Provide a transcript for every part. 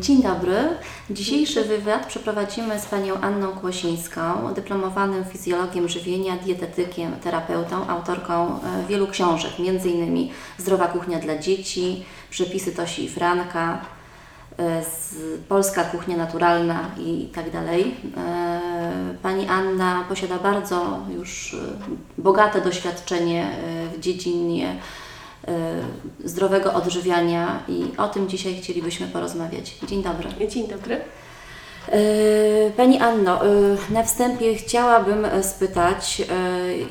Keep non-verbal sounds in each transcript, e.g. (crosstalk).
Dzień dobry. Dzisiejszy wywiad przeprowadzimy z panią Anną Kłosińską, dyplomowanym fizjologiem żywienia, dietetykiem, terapeutą, autorką e, wielu książek, m.in. Zdrowa kuchnia dla dzieci, Przepisy Tosi i Franka, e, Polska kuchnia naturalna i tak dalej. E, pani Anna posiada bardzo już bogate doświadczenie w dziedzinie zdrowego odżywiania i o tym dzisiaj chcielibyśmy porozmawiać. Dzień dobry. Dzień dobry. Pani Anno, na wstępie chciałabym spytać,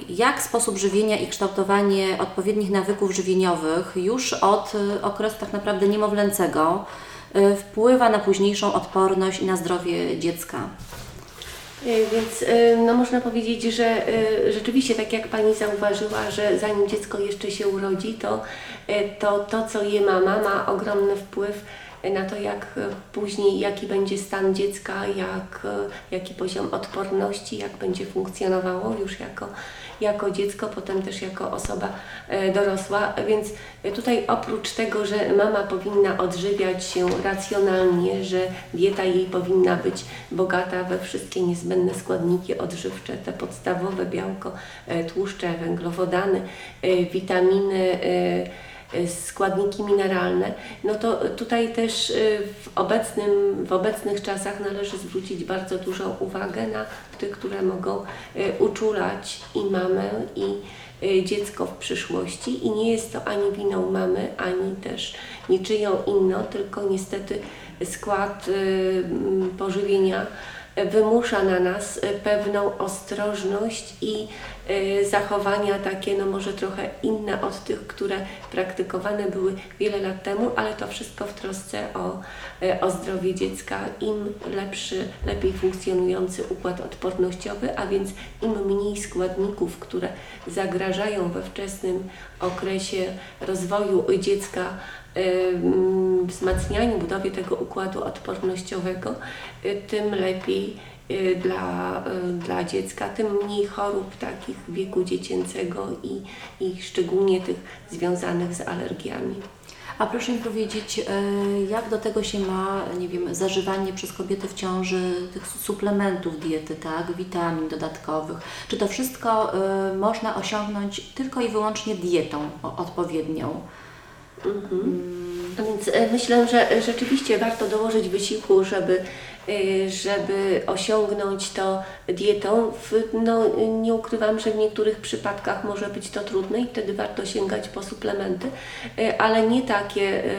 jak sposób żywienia i kształtowanie odpowiednich nawyków żywieniowych już od okresu tak naprawdę niemowlęcego wpływa na późniejszą odporność i na zdrowie dziecka? Y, więc y, no, można powiedzieć, że y, rzeczywiście, tak jak Pani zauważyła, że zanim dziecko jeszcze się urodzi, to to, to co je mama, ma ogromny wpływ na to, jak później, jaki będzie stan dziecka, jak, jaki poziom odporności, jak będzie funkcjonowało już jako, jako dziecko, potem też jako osoba e, dorosła. Więc tutaj oprócz tego, że mama powinna odżywiać się racjonalnie, że dieta jej powinna być bogata we wszystkie niezbędne składniki odżywcze, te podstawowe białko, e, tłuszcze, węglowodany, e, witaminy, składniki mineralne, no to tutaj też y, w, obecnym, w obecnych czasach należy zwrócić bardzo dużą uwagę na tych, które mogą y, uczulać i mamę, i dziecko w przyszłości. I nie jest to ani winą mamy, ani też niczyją inną, tylko niestety skład pożywienia wymusza na nas pewną ostrożność i Y, zachowania takie, no może trochę inne od tych, które praktykowane były wiele lat temu, ale to wszystko w trosce o, y, o zdrowie dziecka. Im lepszy, lepiej funkcjonujący układ odpornościowy, a więc im mniej składników, które zagrażają we wczesnym okresie rozwoju dziecka, y, wzmacnianiu, budowie tego układu odpornościowego, tym lepiej dla, y, dla dziecka, tym mniej chorób takich wieku dziecięcego i, i szczególnie tych związanych z alergiami. A proszę mi powiedzieć, y, jak do tego się ma, nie wiem, zażywanie przez kobiety w ciąży tych suplementów diety, tak, witamin dodatkowych? Czy to wszystko można osiągnąć tylko i wyłącznie dietą odpowiednią? Mhm. Mm. Więc myślę, że rzeczywiście warto dołożyć wysiłku, żeby Y, żeby osiągnąć to dietą. No, nie ukrywam, że w niektórych przypadkach może być to trudne i wtedy warto sięgać po suplementy, y, ale nie takie y,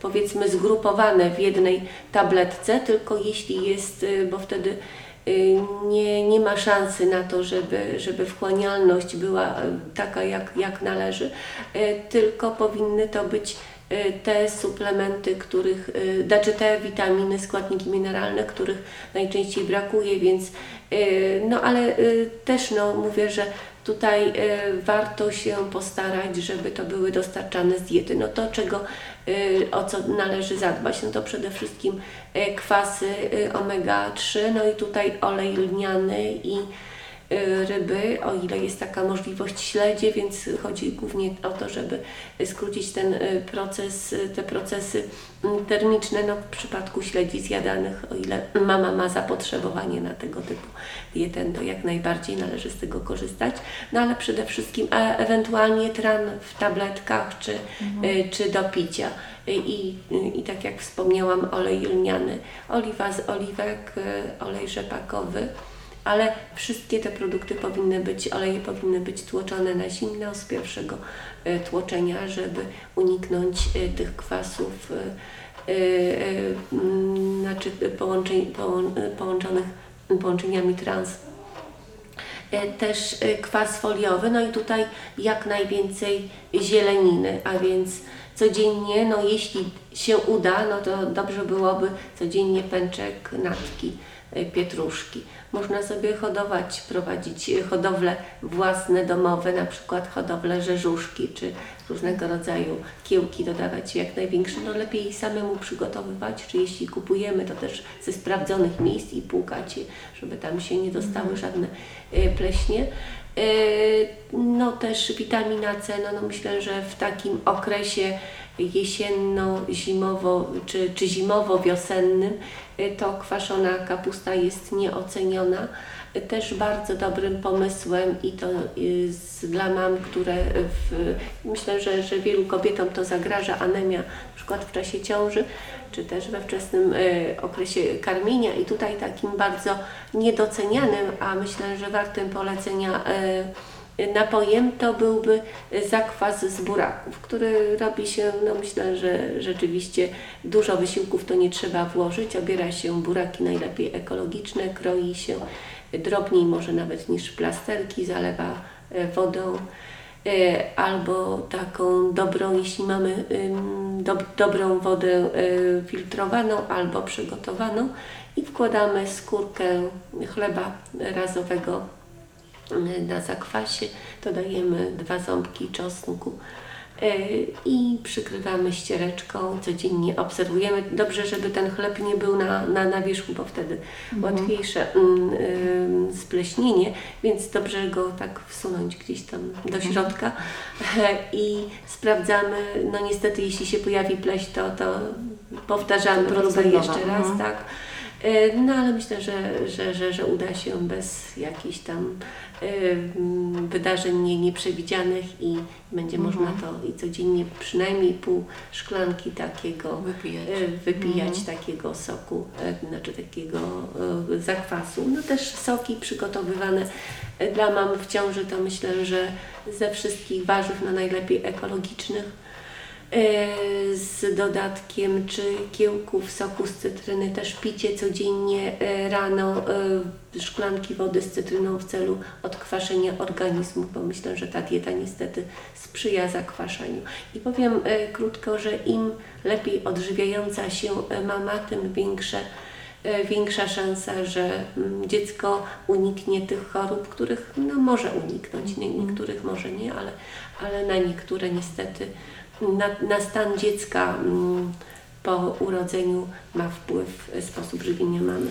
powiedzmy zgrupowane w jednej tabletce, tylko jeśli jest, bo wtedy nie, nie ma szansy na to, żeby, żeby wchłanialność była taka jak, jak należy, tylko powinny to być Y, te suplementy, których, y, znaczy te witaminy, składniki mineralne, których najczęściej brakuje, więc y, no ale też no mówię, że tutaj warto się postarać, żeby to były dostarczane z diety. No to czego, o co należy zadbać, no to przede wszystkim kwasy omega-3, no i tutaj olej lniany i Y, ryby, o ile jest taka możliwość śledzie, więc chodzi głównie o to, żeby skrócić ten y, proces, y, te procesy mm, termiczne no, w przypadku śledzi zjadanych, o ile mama ma zapotrzebowanie na tego typu dietę, to jak najbardziej należy z tego korzystać, no ale przede wszystkim e ewentualnie tran w tabletkach czy, mhm. czy do picia. I, I tak jak wspomniałam, olej lniany, oliwa z oliwek, olej rzepakowy, ale wszystkie te produkty powinny być, oleje powinny być tłoczone na zimno z pierwszego e, tłoczenia, żeby uniknąć e, tych kwasów, e, znaczy połączeń, połączonych połączeniami trans też kwas foliowy, no i tutaj jak najwięcej zieleniny, a więc codziennie, no jeśli się uda, no to dobrze byłoby codziennie pęczek natki pietruszki. Można sobie hodować, prowadzić hodowle własne, domowe, na przykład hodowlę rzeżuszki, czy różnego rodzaju kiełki dodawać jak największe. No lepiej samemu przygotowywać, czy jeśli kupujemy, to też ze sprawdzonych miejsc i płukać żeby tam się nie dostały mhm. żadne y, pleśnie. No też witamina C, no, no myślę, że w takim okresie jesienno-zimowo czy, czy zimowo-wiosennym, y, to kwaszona kapusta jest nieoceniona. Też bardzo dobrym pomysłem i to y, dla mam, które w, myślę, że, że wielu kobietom to zagraża anemia, na przykład w czasie ciąży, czy też we wczesnym y, okresie karmienia i tutaj takim bardzo niedocenianym, a myślę, że wartym polecenia napojem to byłby zakwas z buraków, który robi się, no myślę, że rzeczywiście dużo wysiłków to nie trzeba włożyć. Obiera się buraki najlepiej ekologiczne, kroi się drobniej może nawet niż plasterki, zalewa e, wodą e, albo taką dobrą, jeśli mamy do, dobrą wodę e, filtrowaną albo przygotowaną i wkładamy skórkę chleba razowego na zakwasie, dodajemy dwa ząbki czosnku y, i przykrywamy ściereczką, codziennie obserwujemy. Dobrze, żeby ten chleb nie był na, na, na wierzchu, bo wtedy łatwiejsze mm, y, spleśnienie, więc dobrze go tak wsunąć gdzieś tam do środka (laughs) i sprawdzamy, no niestety jeśli się pojawi pleść, to, to powtarzamy próbę jeszcze raz, mhm. tak. E, No ale myślę, że, że, że, że uda się bez jakichś tam e, mm, wydarzeń nie, nieprzewidzianych i będzie Mhm. można to i codziennie przynajmniej pół szklanki takiego Wypijać. e, wypijać Mhm. takiego soku, znaczy takiego zakwasu. No też soki przygotowywane dla mam w ciąży to myślę, że ze wszystkich warzyw no najlepiej ekologicznych. E, z dodatkiem czy kiełków soku z cytryny, też picie codziennie e, rano e, szklanki wody z cytryną w celu odkwaszenia organizmu, bo myślę, że ta dieta niestety sprzyja zakwaszaniu. I powiem krótko, że im lepiej odżywiająca się mama, tym większe większa szansa, że mm, dziecko uniknie tych chorób, których no, może uniknąć, nie, niektórych może nie, ale, ale na niektóre niestety na, na stan dziecka mm, po urodzeniu ma wpływ e, sposób żywienia mamy.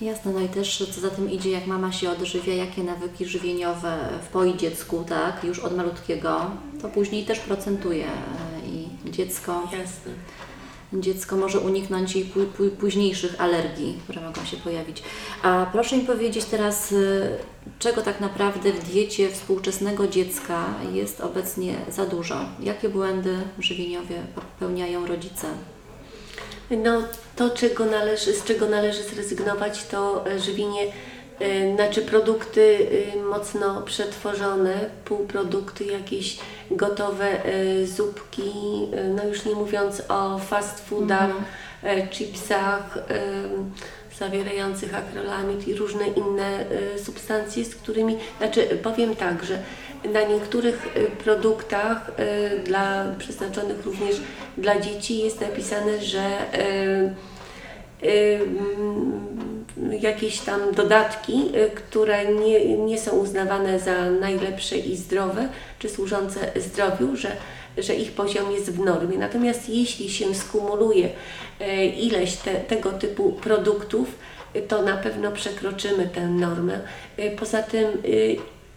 Jasne, no i też co za tym idzie, jak mama się odżywia, jakie nawyki żywieniowe wpoi dziecku, tak, już od malutkiego, to później też procentuje e, i dziecko, Jasne. Dziecko może uniknąć pó- późniejszych alergii, które mogą się pojawić. A proszę mi powiedzieć teraz, e, czego tak naprawdę w diecie współczesnego dziecka jest obecnie za dużo? Jakie błędy żywieniowe popełniają rodzice? No to, czego należy, z czego należy zrezygnować, to e, żywienie, znaczy produkty e, mocno przetworzone, półprodukty, jakieś gotowe e, zupki, no już nie mówiąc o fast foodach, e, chipsach zawierających akrylamid i różne inne substancje, z którymi, znaczy powiem tak, że na niektórych produktach dla, przeznaczonych również dla dzieci jest napisane, że y, mm, jakieś tam dodatki, y, które nie, nie są uznawane za najlepsze i zdrowe, czy służące zdrowiu, że, że ich poziom jest w normie. Natomiast jeśli się skumuluje y, ileś te, tego typu produktów, y, to na pewno przekroczymy tę normę. Poza tym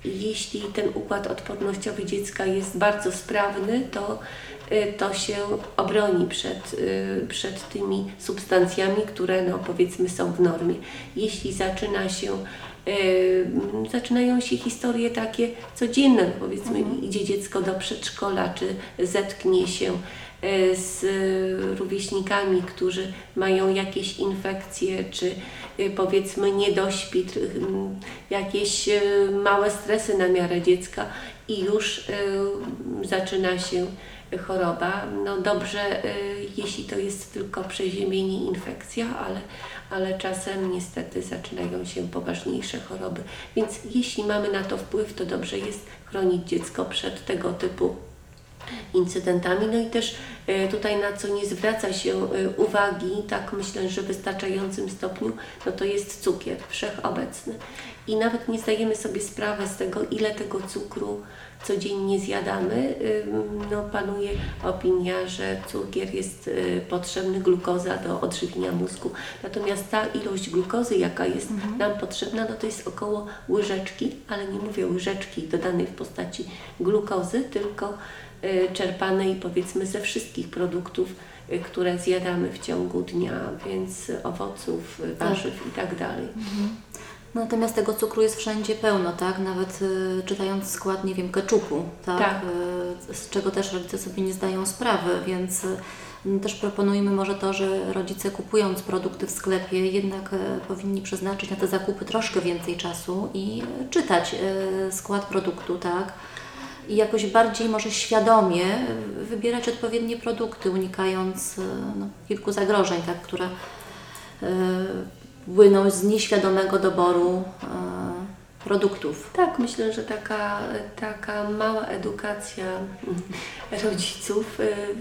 jeśli ten układ odpornościowy dziecka jest bardzo sprawny, to, to się obroni przed, y, przed tymi substancjami, które no, powiedzmy są w normie. Jeśli zaczyna się, y, zaczynają się historie takie codzienne, powiedzmy idzie dziecko do przedszkola, czy zetknie się y, z rówieśnikami, którzy mają jakieś infekcje, czy y, powiedzmy niedośpit, y, jakieś y, małe stresy na miarę dziecka i już y, zaczyna się choroba. No dobrze, y, jeśli to jest tylko przeziębienie, infekcja, ale, ale czasem niestety zaczynają się poważniejsze choroby. Więc jeśli mamy na to wpływ, to dobrze jest chronić dziecko przed tego typu incydentami. No i też e, tutaj na co nie zwraca się e, uwagi, tak myślę, że w wystarczającym stopniu, no to jest cukier wszechobecny. I nawet nie zdajemy sobie sprawy z tego, ile tego cukru codziennie zjadamy. No, panuje opinia, że cukier jest e, potrzebny, glukoza do odżywienia mózgu. Natomiast ta ilość glukozy, jaka jest nam potrzebna, no to jest około łyżeczki, ale nie mówię łyżeczki dodanej w postaci glukozy, tylko czerpanej powiedzmy ze wszystkich produktów, y, które zjadamy w ciągu dnia, więc owoców, y, warzyw i tak dalej. Natomiast tego cukru jest wszędzie pełno, tak? Nawet y, czytając skład, nie wiem, keczupu, tak? Tak. Y, z czego też rodzice sobie nie zdają sprawy, więc y, też proponujemy może to, że rodzice kupując produkty w sklepie jednak y, powinni przeznaczyć na te zakupy troszkę więcej czasu i y, czytać y, skład produktu, tak? I jakoś bardziej może świadomie wybierać odpowiednie produkty, unikając y, no, kilku zagrożeń, tak? Które y, płyną z nieświadomego doboru e, produktów. Tak, myślę, że taka, taka mała edukacja rodziców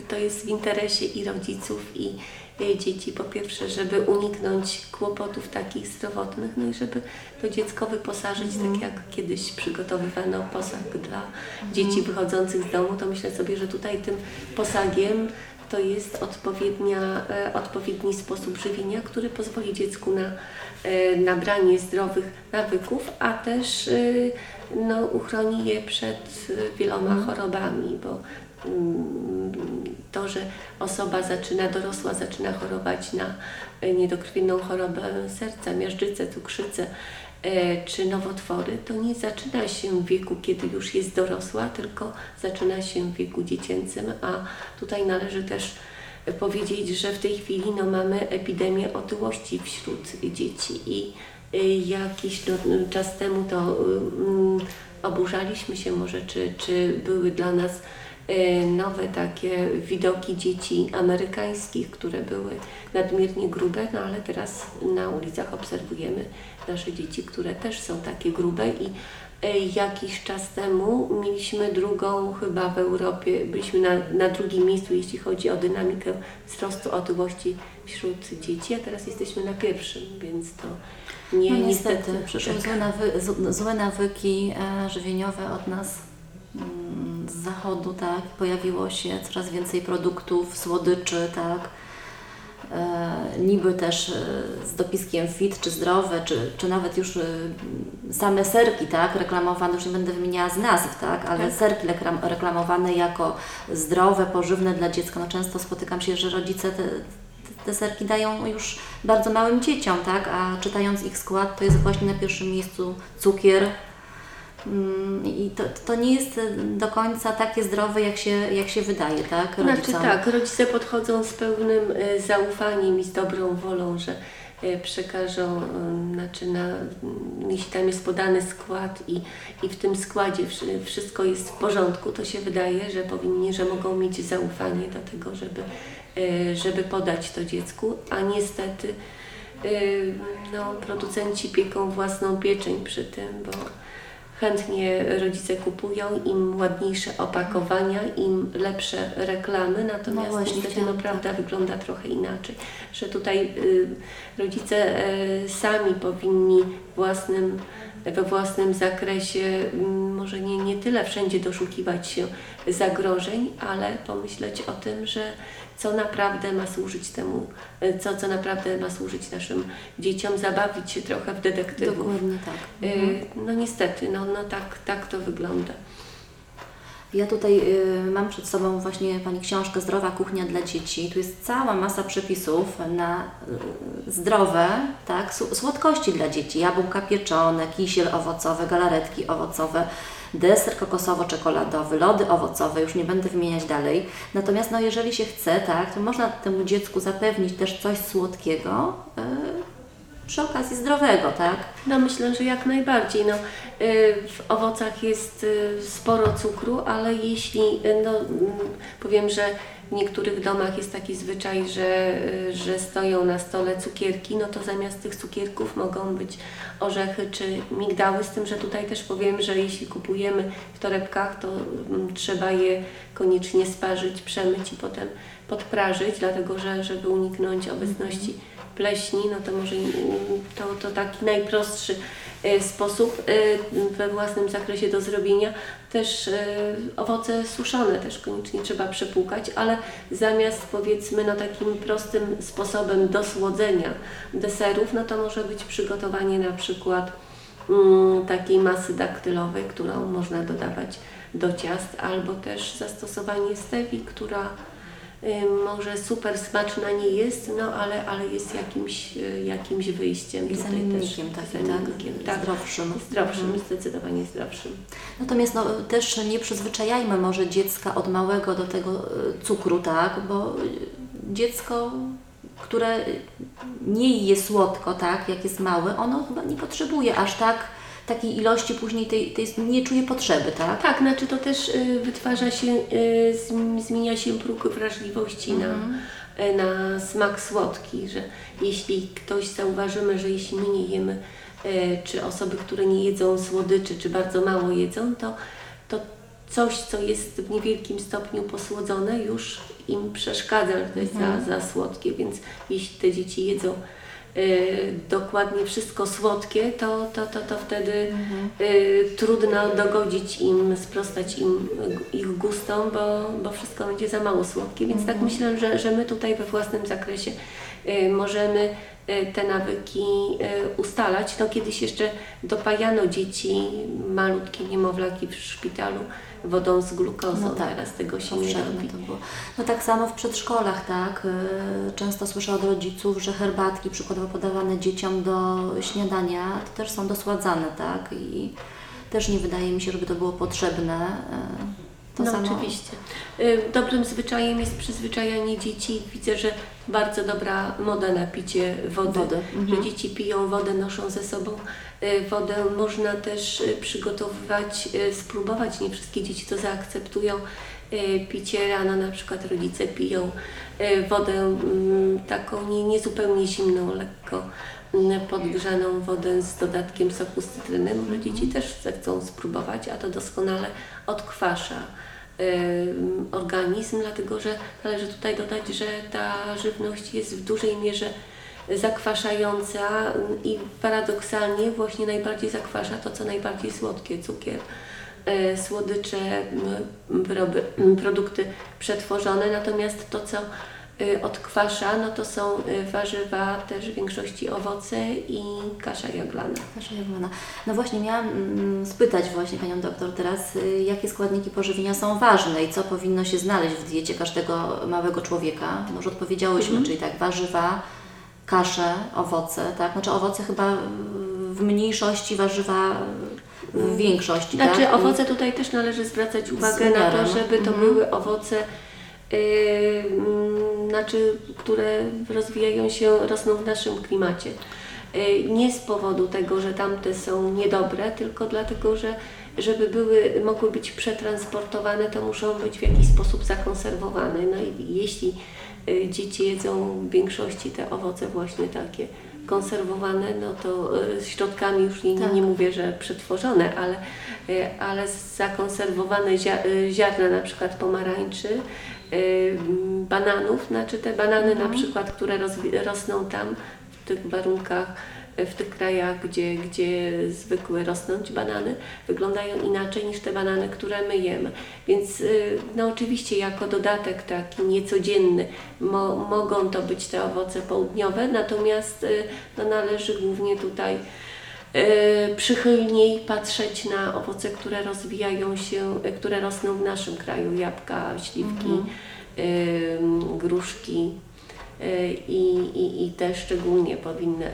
to jest w interesie i rodziców, i dzieci. Po pierwsze, żeby uniknąć kłopotów takich zdrowotnych, no i żeby to dziecko wyposażyć, tak jak kiedyś przygotowywano posag dla dzieci wychodzących z domu, to myślę sobie, że tutaj tym posagiem to jest odpowiednia, e, odpowiedni sposób żywienia, który pozwoli dziecku na e, nabranie zdrowych nawyków, a też e, no, uchroni je przed wieloma chorobami, bo mm, to, że osoba zaczyna, dorosła zaczyna chorować na e, niedokrwienną chorobę serca, miażdżycę, cukrzycę e, czy nowotwory, to nie zaczyna się w wieku, kiedy już jest dorosła, tylko zaczyna się w wieku dziecięcym, a tutaj należy też powiedzieć, że w tej chwili no, mamy epidemię otyłości wśród dzieci i y, jakiś no, czas temu to mm, oburzaliśmy się może, czy, czy były dla nas nowe takie widoki dzieci amerykańskich, które były nadmiernie grube, no ale teraz na ulicach obserwujemy nasze dzieci, które też są takie grube i y, jakiś czas temu mieliśmy drugą chyba w Europie, byliśmy na, na drugim miejscu, jeśli chodzi o dynamikę wzrostu otyłości wśród dzieci, a teraz jesteśmy na pierwszym, więc to nie No niestety. niestety, przyszły tak. złe, nawy, złe nawyki e, żywieniowe od nas z zachodu, tak? Pojawiło się coraz więcej produktów, słodyczy, tak? E, niby też e, z dopiskiem fit, czy zdrowe, czy, czy nawet już e, same serki, tak? Reklamowane, już nie będę wymieniała z nazw, tak? Ale Tak. serki reklam, reklamowane jako zdrowe, pożywne dla dziecka. No często spotykam się, że rodzice te, te serki dają już bardzo małym dzieciom, tak? A czytając ich skład, to jest właśnie na pierwszym miejscu cukier. Mm, I to, to nie jest e, do końca takie zdrowe, jak się, jak się wydaje, tak? Znaczy rodzicom? tak, rodzice podchodzą z pełnym e, zaufaniem i z dobrą wolą, że e, przekażą, znaczy na, jeśli tam jest podany skład i, i w tym składzie wszy- wszystko jest w porządku, to się wydaje, że powinni, że mogą mieć zaufanie do tego, żeby, żeby podać to dziecku, a niestety no, producenci pieką własną pieczeń przy tym, bo chętnie rodzice kupują, im ładniejsze opakowania, im lepsze reklamy, natomiast No właśnie, niestety no, prawda wygląda trochę inaczej, że tutaj y, rodzice y, sami powinni własnym, we własnym zakresie może nie, nie tyle wszędzie doszukiwać się zagrożeń, ale pomyśleć o tym, że co naprawdę ma służyć temu, y, co, co naprawdę ma służyć naszym dzieciom, zabawić się trochę w detektywów. Dokładnie tak. Y, Mhm. No niestety, no, no tak, tak to wygląda. Ja tutaj y, mam przed sobą właśnie Pani książkę Zdrowa kuchnia dla dzieci. Tu jest cała masa przepisów na y, zdrowe tak, słodkości dla dzieci. Jabłka pieczone, kisiel owocowy, galaretki owocowe, deser kokosowo-czekoladowy, lody owocowe, już nie będę wymieniać dalej. Natomiast no, jeżeli się chce, tak, to można temu dziecku zapewnić też coś słodkiego y, przy okazji zdrowego, tak? No myślę, że jak najbardziej. No, y, w owocach jest y, sporo cukru, ale jeśli, y, no, mm, powiem, że w niektórych domach jest taki zwyczaj, że, że stoją na stole cukierki, no to zamiast tych cukierków mogą być orzechy czy migdały, z tym, że tutaj też powiem, że jeśli kupujemy w torebkach, to mm, trzeba je koniecznie sparzyć, przemyć i potem podprażyć, dlatego że żeby uniknąć obecności pleśni, no to może to, to taki najprostszy e, sposób e, we własnym zakresie do zrobienia. Też e, owoce suszone też koniecznie trzeba przepłukać, ale zamiast powiedzmy no takim prostym sposobem do słodzenia deserów, no to może być przygotowanie na przykład mm, takiej masy daktylowej, którą można dodawać do ciast, albo też zastosowanie stevii, która może super smaczna nie jest, no ale, ale jest jakimś, y, jakimś wyjściem. Tutaj zamiennikiem też, takim, zamiennikiem, tak? tak. Zdrowszym. Zdrowszym, Mhm. zdecydowanie zdrowszym. Natomiast no, też nie przyzwyczajajmy może dziecka od małego do tego e, cukru, tak? Bo dziecko, które nie je słodko, tak, jak jest małe, ono chyba nie potrzebuje aż tak takiej ilości później tej, tej nie czuje potrzeby, tak? Tak, znaczy to też y, wytwarza się, y, zm- zmienia się próg wrażliwości na, y, na smak słodki, że jeśli ktoś zauważymy, że jeśli my nie jemy, czy osoby, które nie jedzą słodyczy, czy bardzo mało jedzą, to, to coś, co jest w niewielkim stopniu posłodzone, już im przeszkadza, że to jest za, za słodkie, więc jeśli te dzieci jedzą dokładnie wszystko słodkie, to, to, to, to wtedy y, trudno dogodzić im, sprostać im y, ich gustom, bo, bo wszystko będzie za mało słodkie. Więc tak myślę, że, że my tutaj we własnym zakresie y, możemy y, te nawyki y, ustalać. No kiedyś jeszcze dopajano dzieci, malutkie niemowlaki w szpitalu wodą z glukozą. No tak, Teraz tego się nie robi. to było. No tak samo w przedszkolach, tak? y, Często słyszę od rodziców, że herbatki przykładowo podawane dzieciom do śniadania to też są dosładzane, tak? I też nie wydaje mi się, żeby to było potrzebne. To no samo. oczywiście. Y, Dobrym zwyczajem jest przyzwyczajanie dzieci. Widzę, że bardzo dobra moda na picie wody, Wody, mhm. że dzieci piją wodę, noszą ze sobą y, wodę. Można też y, przygotowywać, spróbować, nie wszystkie dzieci to zaakceptują. Picie rano, na przykład rodzice piją wodę mm, taką nie, nie zupełnie zimną, lekko podgrzaną wodę z dodatkiem soku z cytryny. Może dzieci też zechcą spróbować, a to doskonale odkwasza organizm, dlatego że należy tutaj dodać, że ta żywność jest w dużej mierze zakwaszająca i paradoksalnie właśnie najbardziej zakwasza to, co najbardziej słodkie, cukier, e, słodycze, produkty przetworzone, natomiast to, co odkwasza, no to są y, warzywa, też w większości owoce i kasza jaglana. Nasza Jagłana. No właśnie, miałam mm, spytać właśnie Panią doktor teraz, y, jakie składniki pożywienia są ważne i co powinno się znaleźć w diecie każdego małego człowieka. Już odpowiedziałyśmy, czyli tak, warzywa, kasze, owoce, tak? Znaczy owoce chyba y, w mniejszości, warzywa w większości, Znaczy tak? Owoce tutaj też należy zwracać uwagę na to, żeby to Mhm. były owoce, mm, znaczy, które rozwijają się, rosną w naszym klimacie. Yy, nie z powodu tego, że tamte są niedobre, tylko dlatego, że żeby były, mogły być przetransportowane, to muszą być w jakiś sposób zakonserwowane. No i jeśli y, dzieci jedzą w większości te owoce właśnie takie konserwowane, no to y, środkami już nie, nie, Tak. nie mówię, że przetworzone, ale, ale zakonserwowane zia- ziarna na przykład pomarańczy, bananów, znaczy te banany na przykład, które rosną tam w tych warunkach, y, w tych krajach, gdzie, gdzie zwykły rosnąć banany, wyglądają inaczej niż te banany, które my jemy. Więc y, no oczywiście jako dodatek taki niecodzienny mo, mogą to być te owoce południowe, natomiast y, no, należy głównie tutaj y, przychylniej patrzeć na owoce, które rozwijają się, y, które rosną w naszym kraju, jabłka, śliwki, y, gruszki. Y, I, i, I te szczególnie powinny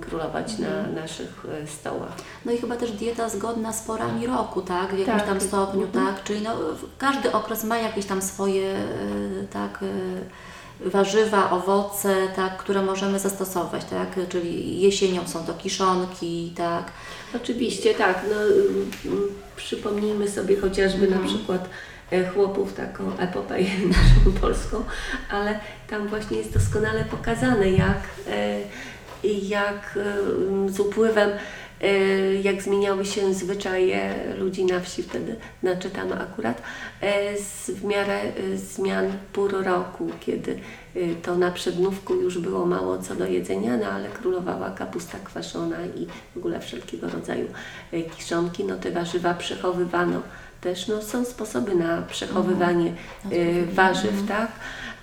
królować na naszych stołach. No i chyba też dieta zgodna z porami roku, tak? W jakimś Tak. tam stopniu, Mhm. tak? Czyli no, każdy okres ma jakieś tam swoje, e, tak, e, warzywa, owoce, tak, które możemy zastosować, tak? Czyli jesienią są to kiszonki, tak? Oczywiście, tak. No, ym, przypomnijmy sobie chociażby na przykład e, chłopów, taką epopeję (laughs) naszą polską, ale tam właśnie jest doskonale pokazane, jak, e, jak e, z upływem, jak zmieniały się zwyczaje ludzi na wsi, wtedy naczytamy akurat, e, z, w miarę e, zmian pór roku, kiedy e, to na przednówku już było mało co do jedzenia, no ale królowała kapusta kwaszona i w ogóle wszelkiego rodzaju e, kiszonki, no te warzywa przechowywano też, no są sposoby na przechowywanie e, sposoby, warzyw, mhm. tak?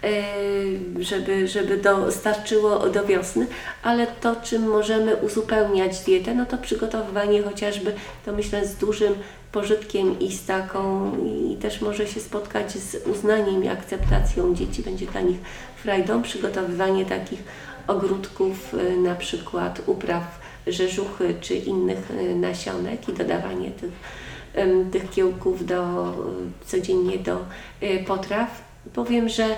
E, żeby, żeby dostarczyło do wiosny, ale to, czym możemy uzupełniać dietę, no to przygotowywanie chociażby, to myślę, z dużym pożytkiem i z taką, i też może się spotkać z uznaniem i akceptacją dzieci, będzie dla nich frajdą, przygotowywanie takich ogródków, y, na przykład upraw rzeżuchy czy innych y, nasionek i dodawanie tych, tych kiełków do, y, codziennie do y, potraw. Powiem, że y,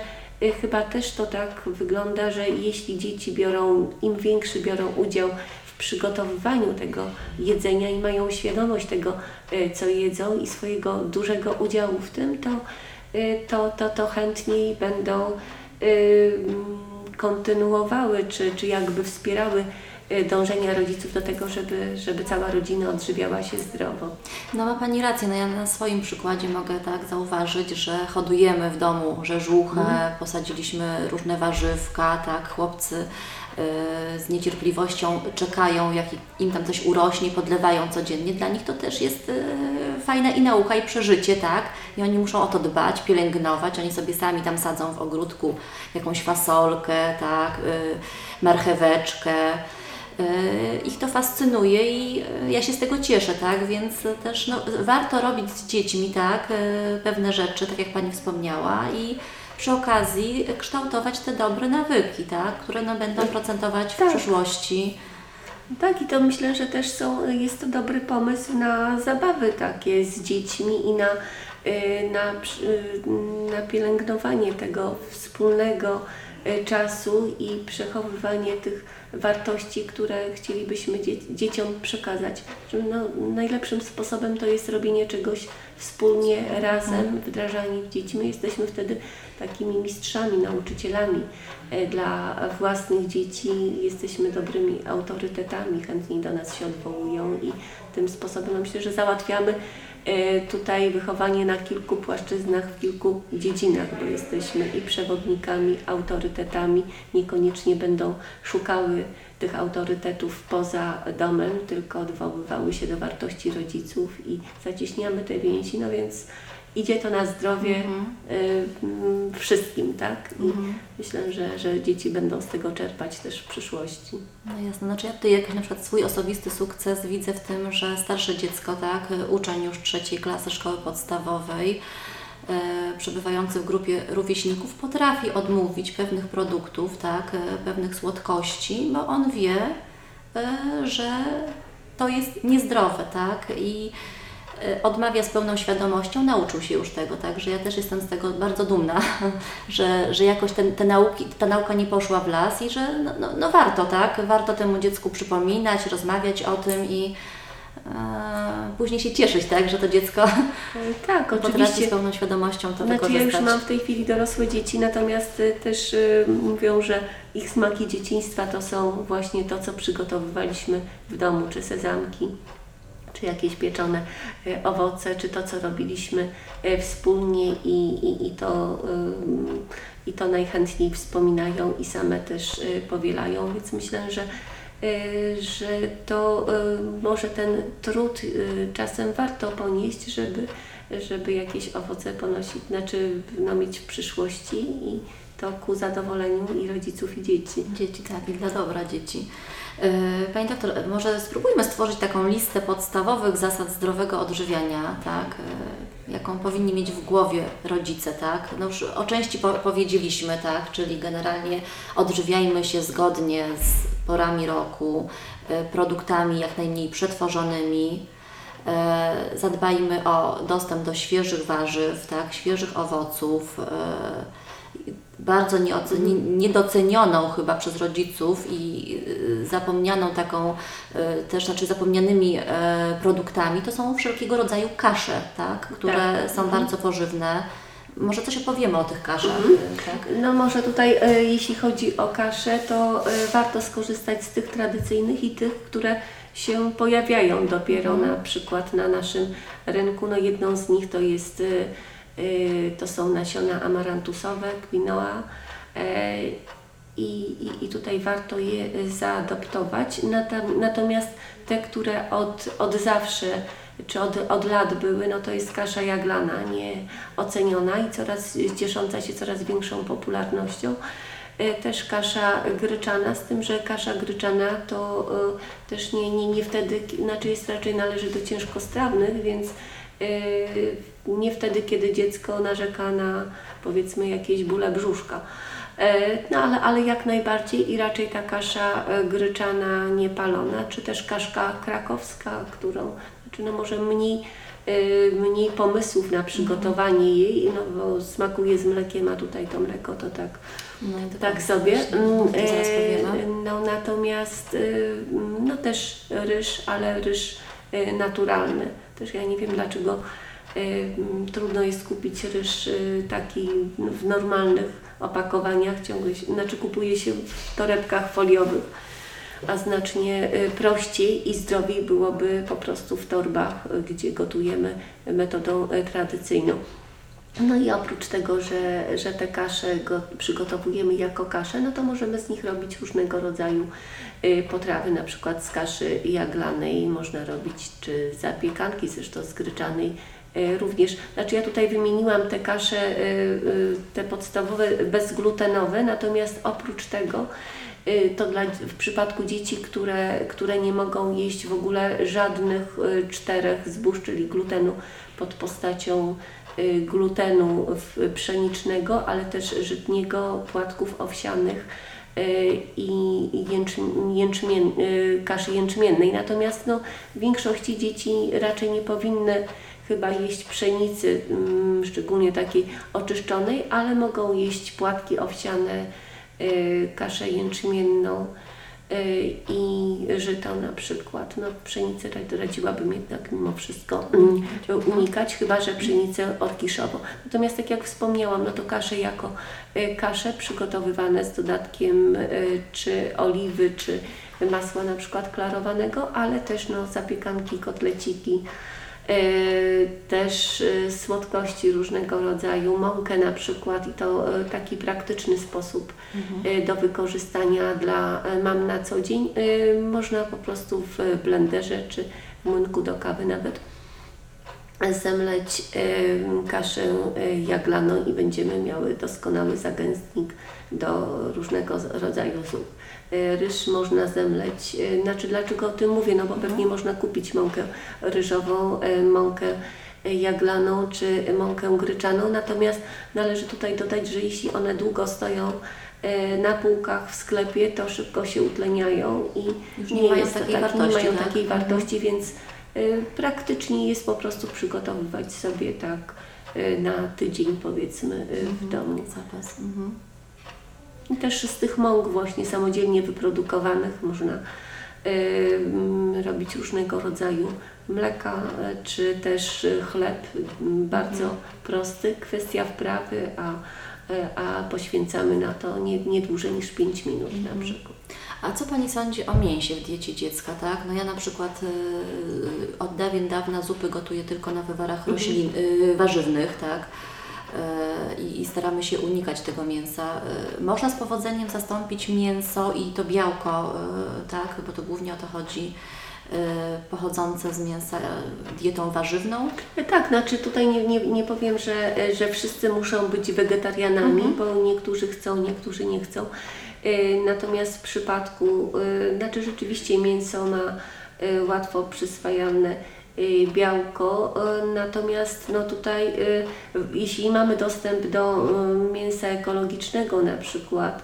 chyba też to tak wygląda, że jeśli dzieci biorą, im większy biorą udział w przygotowywaniu tego jedzenia i mają świadomość tego, y, co jedzą i swojego dużego udziału w tym, to, y, to, to, to chętniej będą y, mm, kontynuowały, czy, czy jakby wspierały y, dążenia rodziców do tego, żeby, żeby cała rodzina odżywiała się zdrowo. No ma Pani rację, no ja na swoim przykładzie mogę tak zauważyć, że hodujemy w domu rzeżuchę, posadziliśmy różne warzywka, tak, chłopcy y, z niecierpliwością czekają, jak im tam coś urośnie, podlewają codziennie. Dla nich to też jest y, fajna i nauka, i przeżycie, tak? I oni muszą o to dbać, pielęgnować. Oni sobie sami tam sadzą w ogródku jakąś fasolkę, tak, y, marcheweczkę. Y, Ich to fascynuje i y, ja się z tego cieszę, tak? Więc też no, warto robić z dziećmi, tak? y, Pewne rzeczy, tak jak Pani wspomniała i przy okazji kształtować te dobre nawyki, tak? Które no, będą procentować w Tak. przyszłości. Tak, i to myślę, że też są, jest to dobry pomysł na zabawy takie z dziećmi i na, y, na, y, na pielęgnowanie tego wspólnego y, czasu i przechowywanie tych wartości, które chcielibyśmy dzie- dzieciom przekazać. No, najlepszym sposobem to jest robienie czegoś wspólnie, razem, wdrażanie w dzieci. My jesteśmy wtedy takimi mistrzami, nauczycielami e, dla własnych dzieci. Jesteśmy dobrymi autorytetami, chętniej do nas się odwołują i tym sposobem myślę, że załatwiamy tutaj wychowanie na kilku płaszczyznach, w kilku dziedzinach, bo jesteśmy i przewodnikami, autorytetami, niekoniecznie będą szukały tych autorytetów poza domem, tylko odwoływały się do wartości rodziców i zacieśniamy te więzi, no więc idzie to na zdrowie y, mm, wszystkim, tak? I myślę, że, że dzieci będą z tego czerpać też w przyszłości. No jasne, znaczy ja tutaj jakiś na przykład swój osobisty sukces widzę w tym, że starsze dziecko, tak, uczeń już trzeciej klasy szkoły podstawowej, e, przebywający w grupie rówieśników, potrafi odmówić pewnych produktów, tak, e, pewnych słodkości, bo on wie, e, że to jest niezdrowe, tak, i odmawia z pełną świadomością, nauczył się już tego, tak, że ja też jestem z tego bardzo dumna, (laughs) że, że jakoś ten, te nauki, ta nauka nie poszła w las i że no, no, no warto, tak, warto temu dziecku przypominać, rozmawiać o tym i e, później się cieszyć, tak, że to dziecko Y, (laughs) Tak, (laughs) potrafi oczywiście. z pełną świadomością to Znaczy ja wykorzystać. już mam w tej chwili dorosłe dzieci, natomiast y, też y, mówią, że ich smaki dzieciństwa to są właśnie to, co przygotowywaliśmy w domu, czy sezamki, czy jakieś pieczone y, owoce, czy to, co robiliśmy y, wspólnie i, i, i, to, y, i to najchętniej wspominają i same też powielają, więc myślę, że że to może ten trud czasem warto ponieść, żeby, żeby jakieś owoce ponosić, znaczy no, mieć w przyszłości i to ku zadowoleniu i rodziców i dzieci. Dzieci, tak, i dla dobra dzieci. E, Pani doktor, może spróbujmy stworzyć taką listę podstawowych zasad zdrowego odżywiania, tak, e, jaką powinni mieć w głowie rodzice, tak? No już o części po powiedzieliśmy, tak, czyli generalnie odżywiajmy się zgodnie z porami roku, e, produktami jak najmniej przetworzonymi, zadbajmy o dostęp do świeżych warzyw, tak, świeżych owoców, bardzo niedocenioną chyba przez rodziców i y, zapomnianą taką y, też, znaczy zapomnianymi e, produktami, to są wszelkiego rodzaju kasze, tak, które Tak. są Mhm. bardzo pożywne. Może coś opowiemy o tych kaszach, y, tak? No może tutaj, e, jeśli chodzi o kaszę, to e, warto skorzystać z tych tradycyjnych i tych, które się pojawiają dopiero na przykład na naszym rynku. No jedną z nich to jest, to są nasiona amarantusowe, quinoa. e, I, i, I tutaj warto je zaadoptować. Natomiast te, które od, od zawsze czy od, od lat były, no to jest kasza jaglana, nie oceniona i coraz ciesząca się coraz większą popularnością. E, Też kasza gryczana, z tym, że kasza gryczana to e, też nie, nie, nie wtedy, znaczy jest raczej należy do ciężkostrawnych, więc nie wtedy, kiedy dziecko narzeka na powiedzmy jakieś bóle brzuszka. E, No ale, ale jak najbardziej i raczej ta kasza e, gryczana niepalona, czy też kaszka krakowska, którą, znaczy no może mniej, e, mniej pomysłów na przygotowanie jej, no bo smakuje z mlekiem, a tutaj to mleko to tak No, i tak sobie. Mm, to e. No natomiast y, no też ryż, ale ryż naturalny. Też ja nie wiem dlaczego y, trudno jest kupić ryż y, taki w normalnych opakowaniach, ciągle się, znaczy kupuje się w torebkach foliowych, a znacznie y, prościej i zdrowiej byłoby po prostu w torbach, y, gdzie gotujemy metodą y, tradycyjną. No i oprócz tego, że, że te kasze go przygotowujemy jako kasze, no to możemy z nich robić różnego rodzaju y, potrawy, na przykład z kaszy jaglanej można robić, czy zapiekanki zresztą z gryczanej y, również. Znaczy ja tutaj wymieniłam te kasze, y, y, te podstawowe bezglutenowe, natomiast oprócz tego y, to dla, w przypadku dzieci, które, które nie mogą jeść w ogóle żadnych y, czterech zbóż, czyli glutenu pod postacią y, glutenu pszenicznego, ale też żytniego, płatków owsianych y, i jęcz- jęczmien, y, kaszy jęczmiennej. Natomiast no, w większości dzieci raczej nie powinny chyba jeść pszenicy, mm, szczególnie takiej oczyszczonej, ale mogą jeść płatki owsiane, y, kaszę jęczmienną y, i żyto na przykład. No, pszenicę rad- radziłabym jednak mimo wszystko mm, unikać, chyba że pszenicę orkiszową. Natomiast tak jak wspomniałam, no to kasze jako y, kasze przygotowywane z dodatkiem y, czy oliwy, czy masła na przykład klarowanego, ale też no, zapiekanki, kotleciki, też e, słodkości różnego rodzaju, mąkę na przykład i to e, taki praktyczny sposób e, do wykorzystania dla e, mam na co dzień. E, Można po prostu w blenderze czy w młynku do kawy nawet zemleć e, kaszę e, jaglaną i będziemy miały doskonały zagęstnik do różnego rodzaju zup. E, Ryż można zemleć. e, Znaczy, dlaczego o tym mówię? No bo pewnie można kupić mąkę ryżową, e, mąkę jaglaną czy mąkę gryczaną, natomiast należy tutaj dodać, że jeśli one długo stoją na półkach w sklepie, to szybko się utleniają i Już nie mają jest to takiej tak, wartości, Nie mają tak? takiej Mhm. wartości, więc y, praktycznie jest po prostu przygotowywać sobie tak y, na tydzień powiedzmy y, w domu. Zapas. Mhm. I też z tych mąk właśnie samodzielnie wyprodukowanych można y, robić różnego rodzaju mleka, y, czy też y, chleb, bardzo prosty, kwestia wprawy, a, y, a poświęcamy na to nie, nie dłużej niż 5 minut na przykład. A co Pani sądzi o mięsie w diecie dziecka, tak? No ja na przykład y, od dawien dawna zupy gotuję tylko na wywarach roślin, y, warzywnych, tak? Y, I, I staramy się unikać tego mięsa. Y, można z powodzeniem zastąpić mięso i to białko, y, tak? Bo to głównie o to chodzi, pochodzące z mięsa dietą warzywną. Tak, znaczy tutaj nie, nie, nie powiem, że, że wszyscy muszą być wegetarianami, bo niektórzy chcą, niektórzy nie chcą. Natomiast w przypadku, znaczy rzeczywiście mięso ma łatwo przyswajalne białko, y, natomiast no tutaj y, jeśli mamy dostęp do y, mięsa ekologicznego na przykład,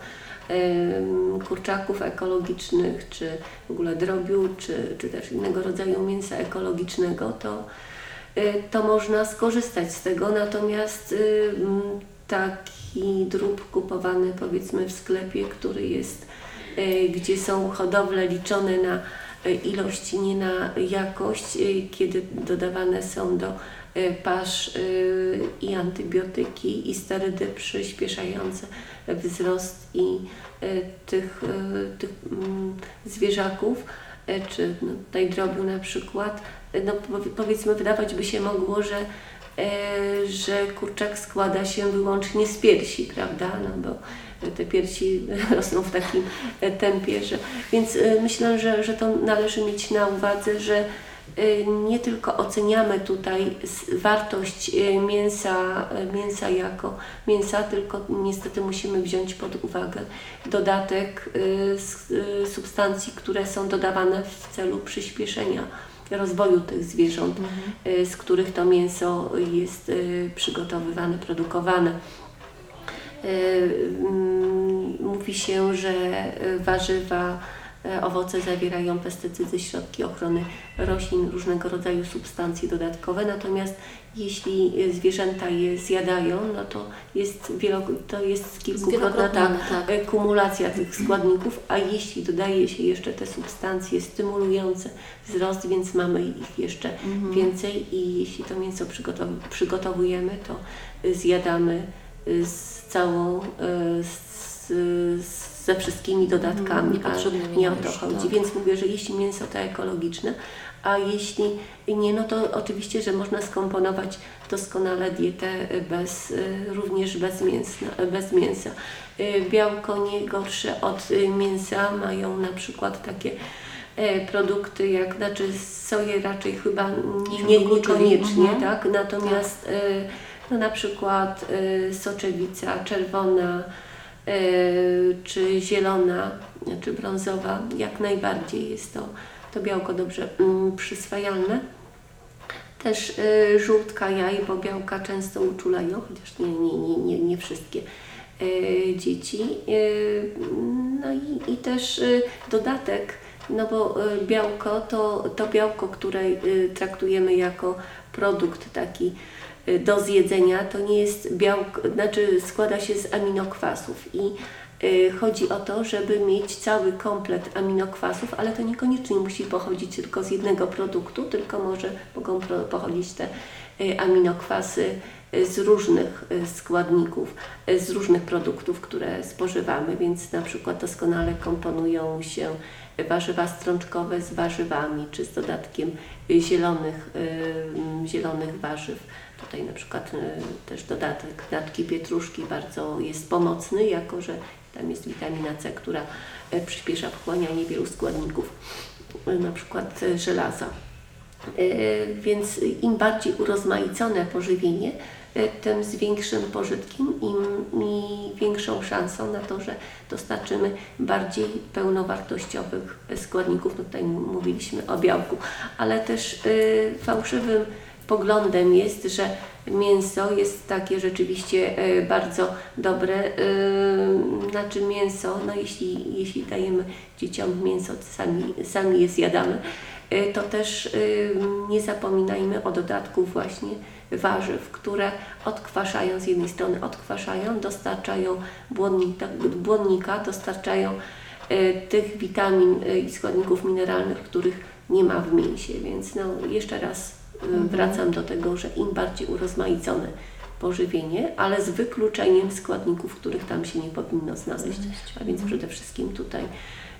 kurczaków ekologicznych, czy w ogóle drobiu, czy, czy też innego rodzaju mięsa ekologicznego, to, y, to można skorzystać z tego. Natomiast y, taki drób kupowany powiedzmy w sklepie, który jest, y, gdzie są hodowle liczone na y, ilość, nie na jakość, y, kiedy dodawane są do y, pasz i antybiotyki i sterydy przyspieszające wzrost i tych, tych mm, zwierzaków, czy no, tutaj drobiu na przykład, no powie- powiedzmy wydawać by się mogło, że, że kurczak składa się wyłącznie z piersi, prawda? No bo te piersi (laughs) rosną w takim e, tempie, że więc y, myślę, że, że to należy mieć na uwadze, że y, nie tylko oceniamy tutaj wartość mięsa, mięsa jako mięsa, tylko niestety musimy wziąć pod uwagę dodatek substancji, które są dodawane w celu przyspieszenia rozwoju tych zwierząt, y, z których to mięso jest przygotowywane, produkowane. Y, mm, Mówi się, że y, warzywa, y, owoce zawierają pestycydy, środki ochrony roślin, różnego rodzaju substancje dodatkowe, natomiast jeśli zwierzęta je zjadają, no to jest, wielo, to jest kilkukrotna ta tak. kumulacja tych składników, a jeśli dodaje się jeszcze te substancje stymulujące wzrost, więc mamy ich jeszcze więcej i jeśli to mięso przygotow- przygotowujemy, to zjadamy z całą, y, z, z, ze wszystkimi dodatkami, niepotrzebnymi a nie o to chodzi. tak. Więc mówię, że jeśli mięso to ekologiczne, a jeśli nie, no to oczywiście, że można skomponować doskonale dietę bez, y, również bez, mięsna, bez mięsa. Y, Białko nie gorsze od mięsa mają na przykład takie e, produkty jak, znaczy soję raczej chyba nie, nie, niekoniecznie, Mhm. tak? Natomiast e, no na przykład e, soczewica czerwona e, czy zielona, czy brązowa, jak najbardziej jest to, to białko dobrze mm, przyswajalne. Też y, żółtka jaj, bo białka często uczulają, chociaż nie, nie, nie, nie, nie wszystkie y, dzieci. Y, no i, i też y, dodatek, no bo y, białko to, to białko, które y, traktujemy jako produkt taki y, do zjedzenia, to nie jest białko, znaczy składa się z aminokwasów i y, chodzi o to, żeby mieć cały komplet aminokwasów, ale to niekoniecznie musi pochodzić tylko z jednego produktu, tylko może mogą pochodzić te y, aminokwasy y, z różnych y, składników, y, z różnych produktów, które spożywamy, więc na przykład doskonale komponują się warzywa strączkowe z warzywami, czy z dodatkiem y, zielonych, y, zielonych warzyw. Tutaj na przykład y, też dodatek natki pietruszki bardzo jest pomocny, jako że tam jest witamina C, która y, przyspiesza wchłanianie wielu składników, y, na przykład y, żelaza. Y, Więc im bardziej urozmaicone pożywienie, tym z większym pożytkiem im, i większą szansą na to, że dostarczymy bardziej pełnowartościowych składników. No tutaj mówiliśmy o białku, ale też fałszywym poglądem jest, że mięso jest takie rzeczywiście y, bardzo dobre. y, Znaczy mięso, no jeśli, jeśli dajemy dzieciom mięso, sami, sami je zjadamy, y, to też nie zapominajmy o dodatku właśnie warzyw, które odkwaszają z jednej strony, odkwaszają, dostarczają błonnika, błonnika dostarczają tych witamin i składników mineralnych, których nie ma w mięsie. Więc no, jeszcze raz y, wracam do tego, że im bardziej urozmaicone pożywienie, ale z wykluczeniem składników, których tam się nie powinno znaleźć, a więc przede wszystkim tutaj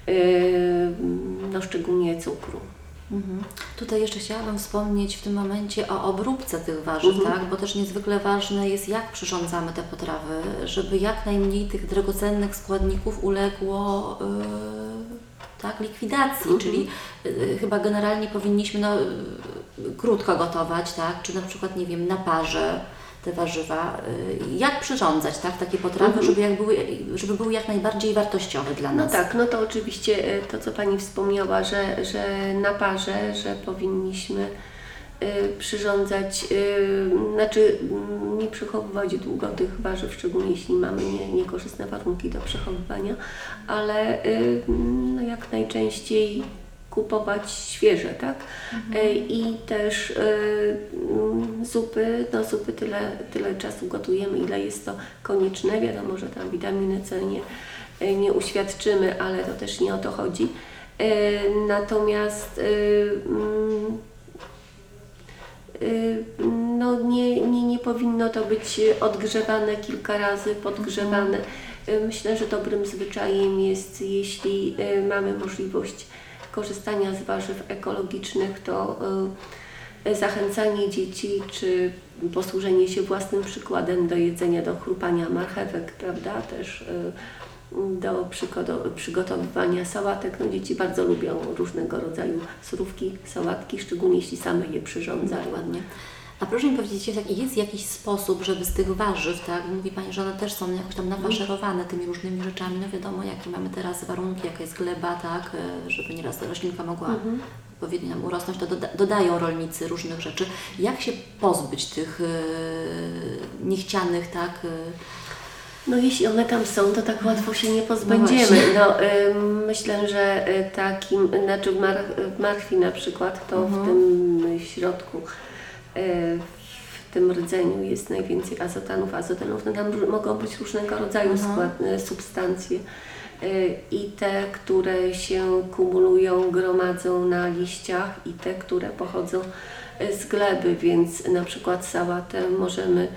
y, no, szczególnie cukru. Mhm. Tutaj jeszcze chciałabym wspomnieć w tym momencie o obróbce tych warzyw, Mhm. tak? bo też niezwykle ważne jest, jak przyrządzamy te potrawy, żeby jak najmniej tych drogocennych składników uległo yy, tak, likwidacji, Mhm. czyli yy, chyba generalnie powinniśmy no, yy, krótko gotować, tak? czy na przykład, nie wiem, na parze te warzywa. Yy, jak przyrządzać tak, takie potrawy, Mhm. żeby, jak były, żeby były jak najbardziej wartościowe dla No nas? tak, no to oczywiście to, co Pani wspomniała, że, że na parze, że powinniśmy przyrządzać, e, znaczy mm, nie przechowywać długo tych warzyw, szczególnie jeśli mamy nie, niekorzystne warunki do przechowywania, ale e, no jak najczęściej kupować świeże, tak? E, I też mm, zupy, no zupy tyle, tyle czasu gotujemy, ile jest to konieczne. Wiadomo, że tam witaminy C nie, nie uświadczymy, ale to też nie o to chodzi. Natomiast mm, y, no nie, nie, nie powinno to być odgrzewane kilka razy, podgrzewane. Y, Myślę, że dobrym zwyczajem jest, jeśli y, mamy możliwość korzystania z warzyw ekologicznych, to y, zachęcanie dzieci czy posłużenie się własnym przykładem do jedzenia, do chrupania marchewek, prawda, też y, do przygotowywania sałatek. No, dzieci bardzo lubią różnego rodzaju surówki, sałatki, szczególnie jeśli same je przyrządzają. Dokładnie. A proszę mi powiedzieć, jest jakiś sposób, żeby z tych warzyw, tak, mówi Pani, że one też są jakoś tam nafaszerowane tymi różnymi rzeczami, no wiadomo, jakie mamy teraz warunki, jaka jest gleba, tak, e, żeby nieraz ta roślinka mogła odpowiednio nam urosnąć, to doda dodają rolnicy różnych rzeczy. Jak się pozbyć tych e, niechcianych, tak, e, No jeśli one tam są, to tak łatwo się nie pozbędziemy. właśnie. No, ym, myślę, że y, takim, znaczy w, mar, w marchwi na przykład, to w tym środku, y, w tym rdzeniu jest najwięcej azotanów, azotanów. No tam mogą być różnego rodzaju skład, y, substancje. Y, I te, które się kumulują, gromadzą na liściach i te, które pochodzą y, z gleby, więc na przykład sałatę możemy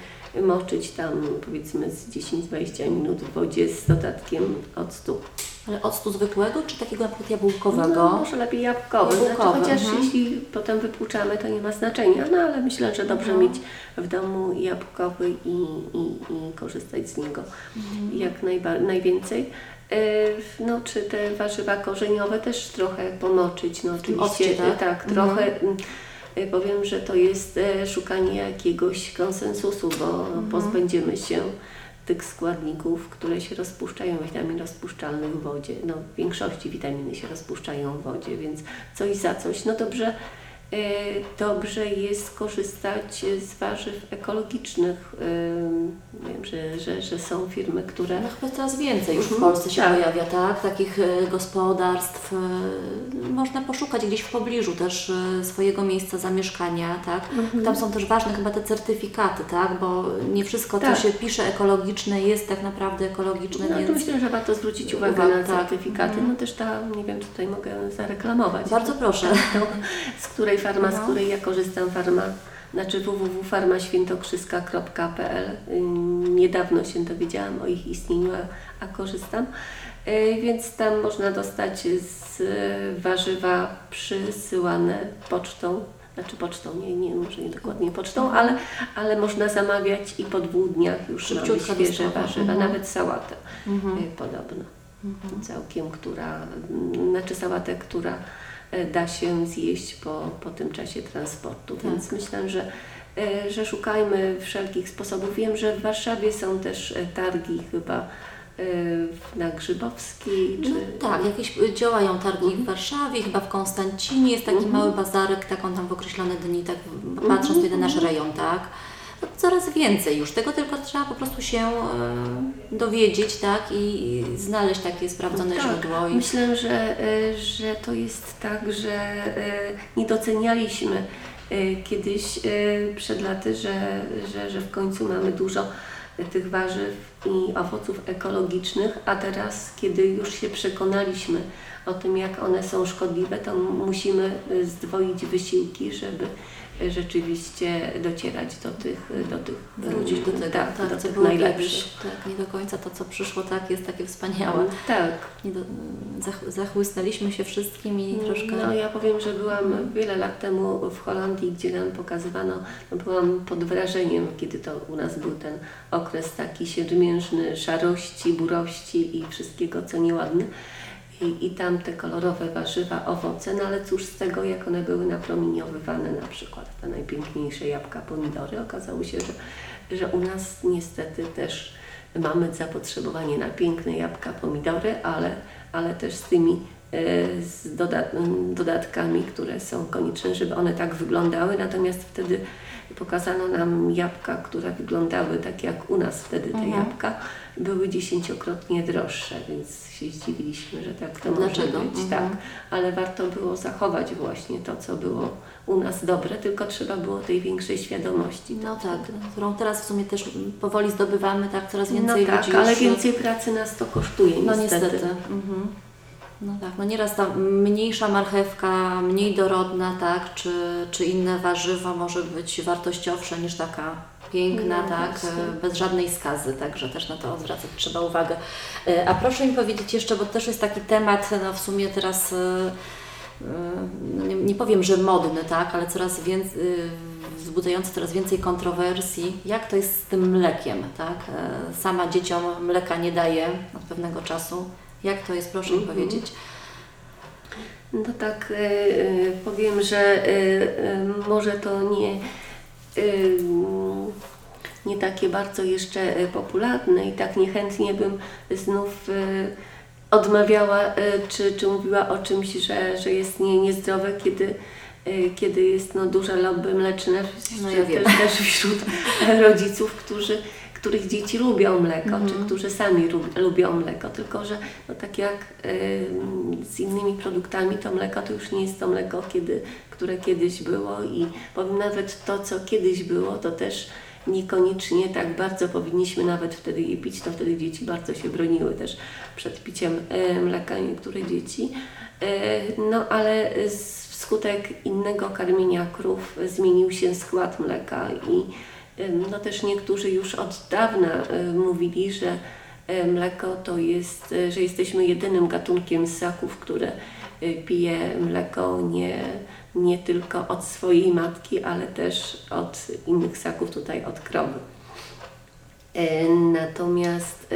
moczyć tam powiedzmy z 10-20 minut w wodzie z dodatkiem octu. ale octu zwykłego, czy takiego na jabłkowego? No, może lepiej jabłkowy, Jabłkowy, znaczy, chociaż mhm. jeśli potem wypłuczamy, to nie ma znaczenia, no ale myślę, że dobrze Mhm. mieć w domu jabłkowy i, i, i korzystać z niego Mhm. jak najba- najwięcej. Yy, No, czy te warzywa korzeniowe też trochę pomoczyć, no oczywiście, tak? tak, Mhm. trochę mm, yy, powiem, że to jest e, szukanie jakiegoś konsensusu, bo Mhm. pozbędziemy się tych składników, które się rozpuszczają, witamin rozpuszczalnych w wodzie. No, w większości witaminy się rozpuszczają w wodzie, więc coś za coś. No dobrze, dobrze jest korzystać z warzyw ekologicznych. E, Wiem, że, że, że są firmy, które No chyba coraz więcej już w Mhm, Polsce się tak. pojawia, tak? Takich e, gospodarstw. Można poszukać gdzieś w pobliżu też swojego miejsca zamieszkania, tak? Mhm. Tam są też ważne chyba te certyfikaty, tak? Bo nie wszystko, co Tak. się pisze ekologiczne jest tak naprawdę ekologiczne, no, to więc myślę, że warto zwrócić uwagę Uwaga, na tak. certyfikaty. Mhm. No też ta, nie wiem, tutaj mogę zareklamować. bardzo proszę. tą, z której farma, z No. której ja korzystam, farma, znaczy www.farmaświętokrzyska.pl. Ym, Niedawno się dowiedziałam o ich istnieniu, a, a korzystam. Y, Więc tam można dostać z y, warzywa przysyłane pocztą, znaczy pocztą, nie, nie może nie dokładnie pocztą, ale, ale można zamawiać i po dwóch dniach już mamy świeże warzywa, Mhm. nawet sałatę Mhm. y, podobno całkiem, która, znaczy sałatę, która da się zjeść po, po tym czasie transportu. Tak. Więc myślę, że, e, że szukajmy wszelkich sposobów. Wiem, że w Warszawie są też e, targi chyba e, na Grzybowskiej. Czy... No, tak, jakieś działają targi Mhm. w Warszawie, chyba w Konstancinie jest taki mały bazarek, tak on tam w określone dni, tak w- patrząc Mhm. tutaj na nasz rejon, tak. No, coraz więcej już tego, tylko trzeba po prostu się e, dowiedzieć, tak, i, znaleźć takie sprawdzone Tak, źródło. I, Myślę, że, e, że to jest tak, że e, nie docenialiśmy kiedyś przed laty, że, że, że w końcu mamy dużo tych warzyw i owoców ekologicznych, a teraz, kiedy już się przekonaliśmy o tym, jak one są szkodliwe, to musimy zdwoić wysiłki, żeby rzeczywiście docierać do tych, do tych wrócić do tego, tak, tak, do co tych najlepszych. Tak, nie do końca to, co przyszło, tak, jest takie wspaniałe. Tak. Nie do, zach, zachłysnęliśmy się wszystkim i troszkę... No ja powiem, że byłam wiele lat temu w Holandii, gdzie nam pokazywano, no byłam pod wrażeniem, kiedy to u nas był ten okres taki siermiężny, szarości, burości i wszystkiego, co nieładne. I, I tam te kolorowe warzywa, owoce, no ale cóż z tego, jak one były napromieniowywane, na przykład te najpiękniejsze jabłka, pomidory, okazało się, że, że u nas niestety też mamy zapotrzebowanie na piękne jabłka, pomidory, ale, ale też z tymi e, z dodat, dodatkami, które są konieczne, żeby one tak wyglądały. Natomiast wtedy pokazano nam jabłka, które wyglądały tak jak u nas wtedy te Mhm. jabłka, były dziesięciokrotnie droższe, więc się zdziwiliśmy, że tak to Dlaczego? może być. Mhm. Tak, ale warto było zachować właśnie to, co było u nas dobre, tylko trzeba było tej większej świadomości. No tak, którą teraz w sumie też powoli zdobywamy, tak, coraz więcej no tak, ludzi ale więcej pracy nas to kosztuje No niestety. niestety. Mhm. No tak, no nieraz ta mniejsza marchewka, mniej dorodna, tak, czy, czy inne warzywo może być wartościowsze niż taka piękna, No tak, właśnie. e, bez żadnej skazy, także też na to zwracać trzeba uwagę. E, A proszę mi powiedzieć jeszcze, bo też jest taki temat, no w sumie teraz e, no nie, nie powiem, że modny, tak, ale coraz więcej, wzbudzający coraz więcej kontrowersji, jak to jest z tym mlekiem, tak? E, Sama dzieciom mleka nie daje od pewnego czasu. Jak to jest, proszę mi Mhm. powiedzieć. No tak, y, y, powiem, że y, może to nie, nie takie bardzo jeszcze popularne i tak niechętnie bym znów odmawiała, czy, czy mówiła o czymś, że, że jest nie, niezdrowe, kiedy, kiedy jest no, duże lobby mleczne, No ja też, też wśród rodziców, którzy których dzieci lubią mleko, czy którzy sami lub, lubią mleko, tylko że no tak jak y, z innymi produktami, to mleko to już nie jest to mleko, kiedy, które kiedyś było i powiem nawet to, co kiedyś było, to też niekoniecznie tak bardzo powinniśmy nawet wtedy je pić, to wtedy dzieci bardzo się broniły też przed piciem y, mleka, niektóre dzieci. Y, no ale z, wskutek innego karmienia krów zmienił się skład mleka i no też niektórzy już od dawna mówili, że mleko to jest, y, że jesteśmy jedynym gatunkiem ssaków, które y, pije mleko nie, nie tylko od swojej matki, ale też od innych ssaków, tutaj od krowy. E, Natomiast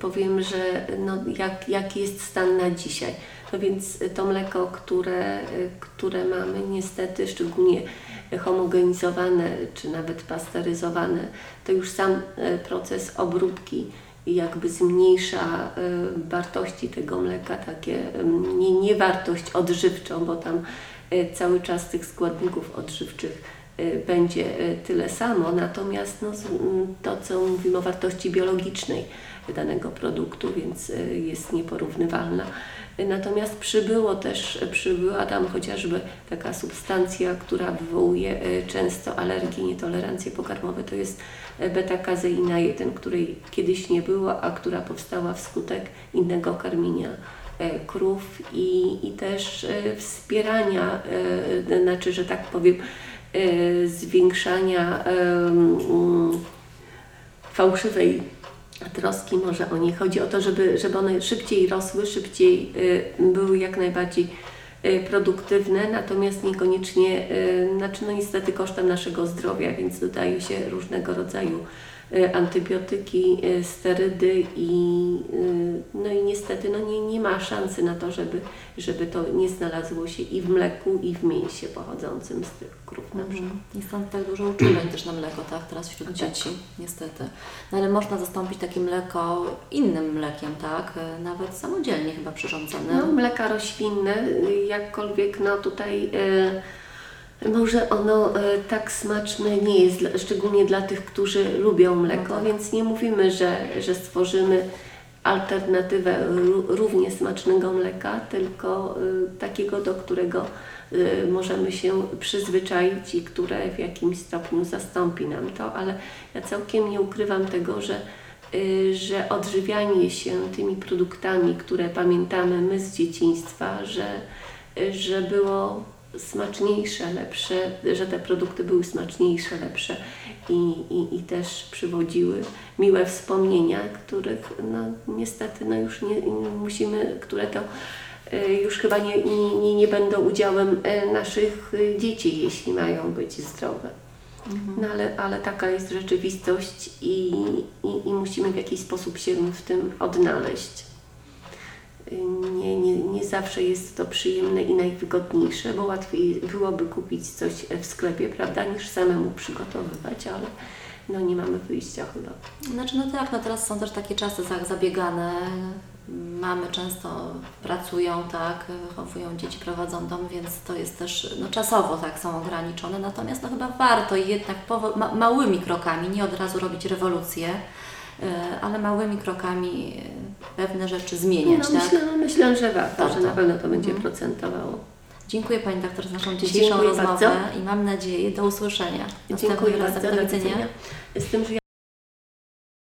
powiem, że no, jak, jaki jest stan na dzisiaj. No więc to mleko, które, y, które mamy, niestety szczególnie homogenizowane czy nawet pasteryzowane, to już sam y, proces obróbki jakby zmniejsza y, wartości tego mleka, takie nie, nie wartość odżywczą, bo tam y, cały czas tych składników odżywczych będzie y, tyle samo, natomiast no, m, to, co mówimy o wartości biologicznej danego produktu, więc y, jest nieporównywalna. Y, Natomiast przybyło też, przybyła tam chociażby taka substancja, która wywołuje y, często alergie, nietolerancje pokarmowe, to jest y, beta-kazeina 1, której kiedyś nie było, a która powstała wskutek innego karmienia krów i, i też wspierania, znaczy, że tak powiem, zwiększania em, mm, fałszywej troski może o nie. Chodzi o to, żeby, żeby one szybciej rosły, szybciej e, były jak najbardziej e, produktywne, natomiast niekoniecznie, znaczy no niestety kosztem naszego zdrowia, więc dodaje się różnego rodzaju antybiotyki, e, sterydy i e, no i niestety no nie, nie ma szansy na to, żeby, żeby to nie znalazło się i w mleku, i w mięsie pochodzącym z tych krów na przykład. Mhm. I stąd tak dużo uczuleń też na mleko, tak, teraz wśród Tak. dzieci, niestety. No ale można zastąpić takie mleko innym mlekiem, tak, e, nawet samodzielnie chyba przyrządzonym. No, mleka roślinne, jakkolwiek no tutaj y, może ono y, tak smaczne nie jest, szczególnie dla tych, którzy lubią mleko, No tak. więc nie mówimy, że, że stworzymy alternatywę ró- równie smacznego mleka, tylko y, takiego, do którego y, możemy się przyzwyczaić i które w jakimś stopniu zastąpi nam to, ale ja całkiem nie ukrywam tego, że że odżywianie się tymi produktami, które pamiętamy my z dzieciństwa, że, że było smaczniejsze, lepsze, że te produkty były smaczniejsze, lepsze i, i, i też przywodziły miłe wspomnienia, których no, niestety no, już nie, musimy, które to y, już chyba nie, nie, nie, będą udziałem y, naszych dzieci, jeśli mają być zdrowe. No ale, ale taka jest rzeczywistość i, i, i musimy w jakiś sposób się w tym odnaleźć. Nie, nie, nie zawsze jest to przyjemne i najwygodniejsze, bo łatwiej byłoby kupić coś w sklepie, prawda, niż samemu przygotowywać, ale no nie mamy wyjścia chyba. Znaczy, no tak, no teraz są też takie czasy za- zabiegane. Mamy często pracują, tak, wychowują dzieci, prowadzą dom, więc to jest też, no czasowo tak są ograniczone, natomiast no chyba warto jednak małymi krokami, nie od razu robić rewolucję, ale małymi krokami e, pewne rzeczy zmieniać, No, tak? myślę, no, myślę, że warto, Warto. że na pewno to będzie Mhm. procentowało. Dziękuję Pani doktor za naszą dzisiejszą Dziękuję rozmowę bardzo. i mam nadzieję do usłyszenia. Dziękuję razem. bardzo. Do widzenia. Tym, że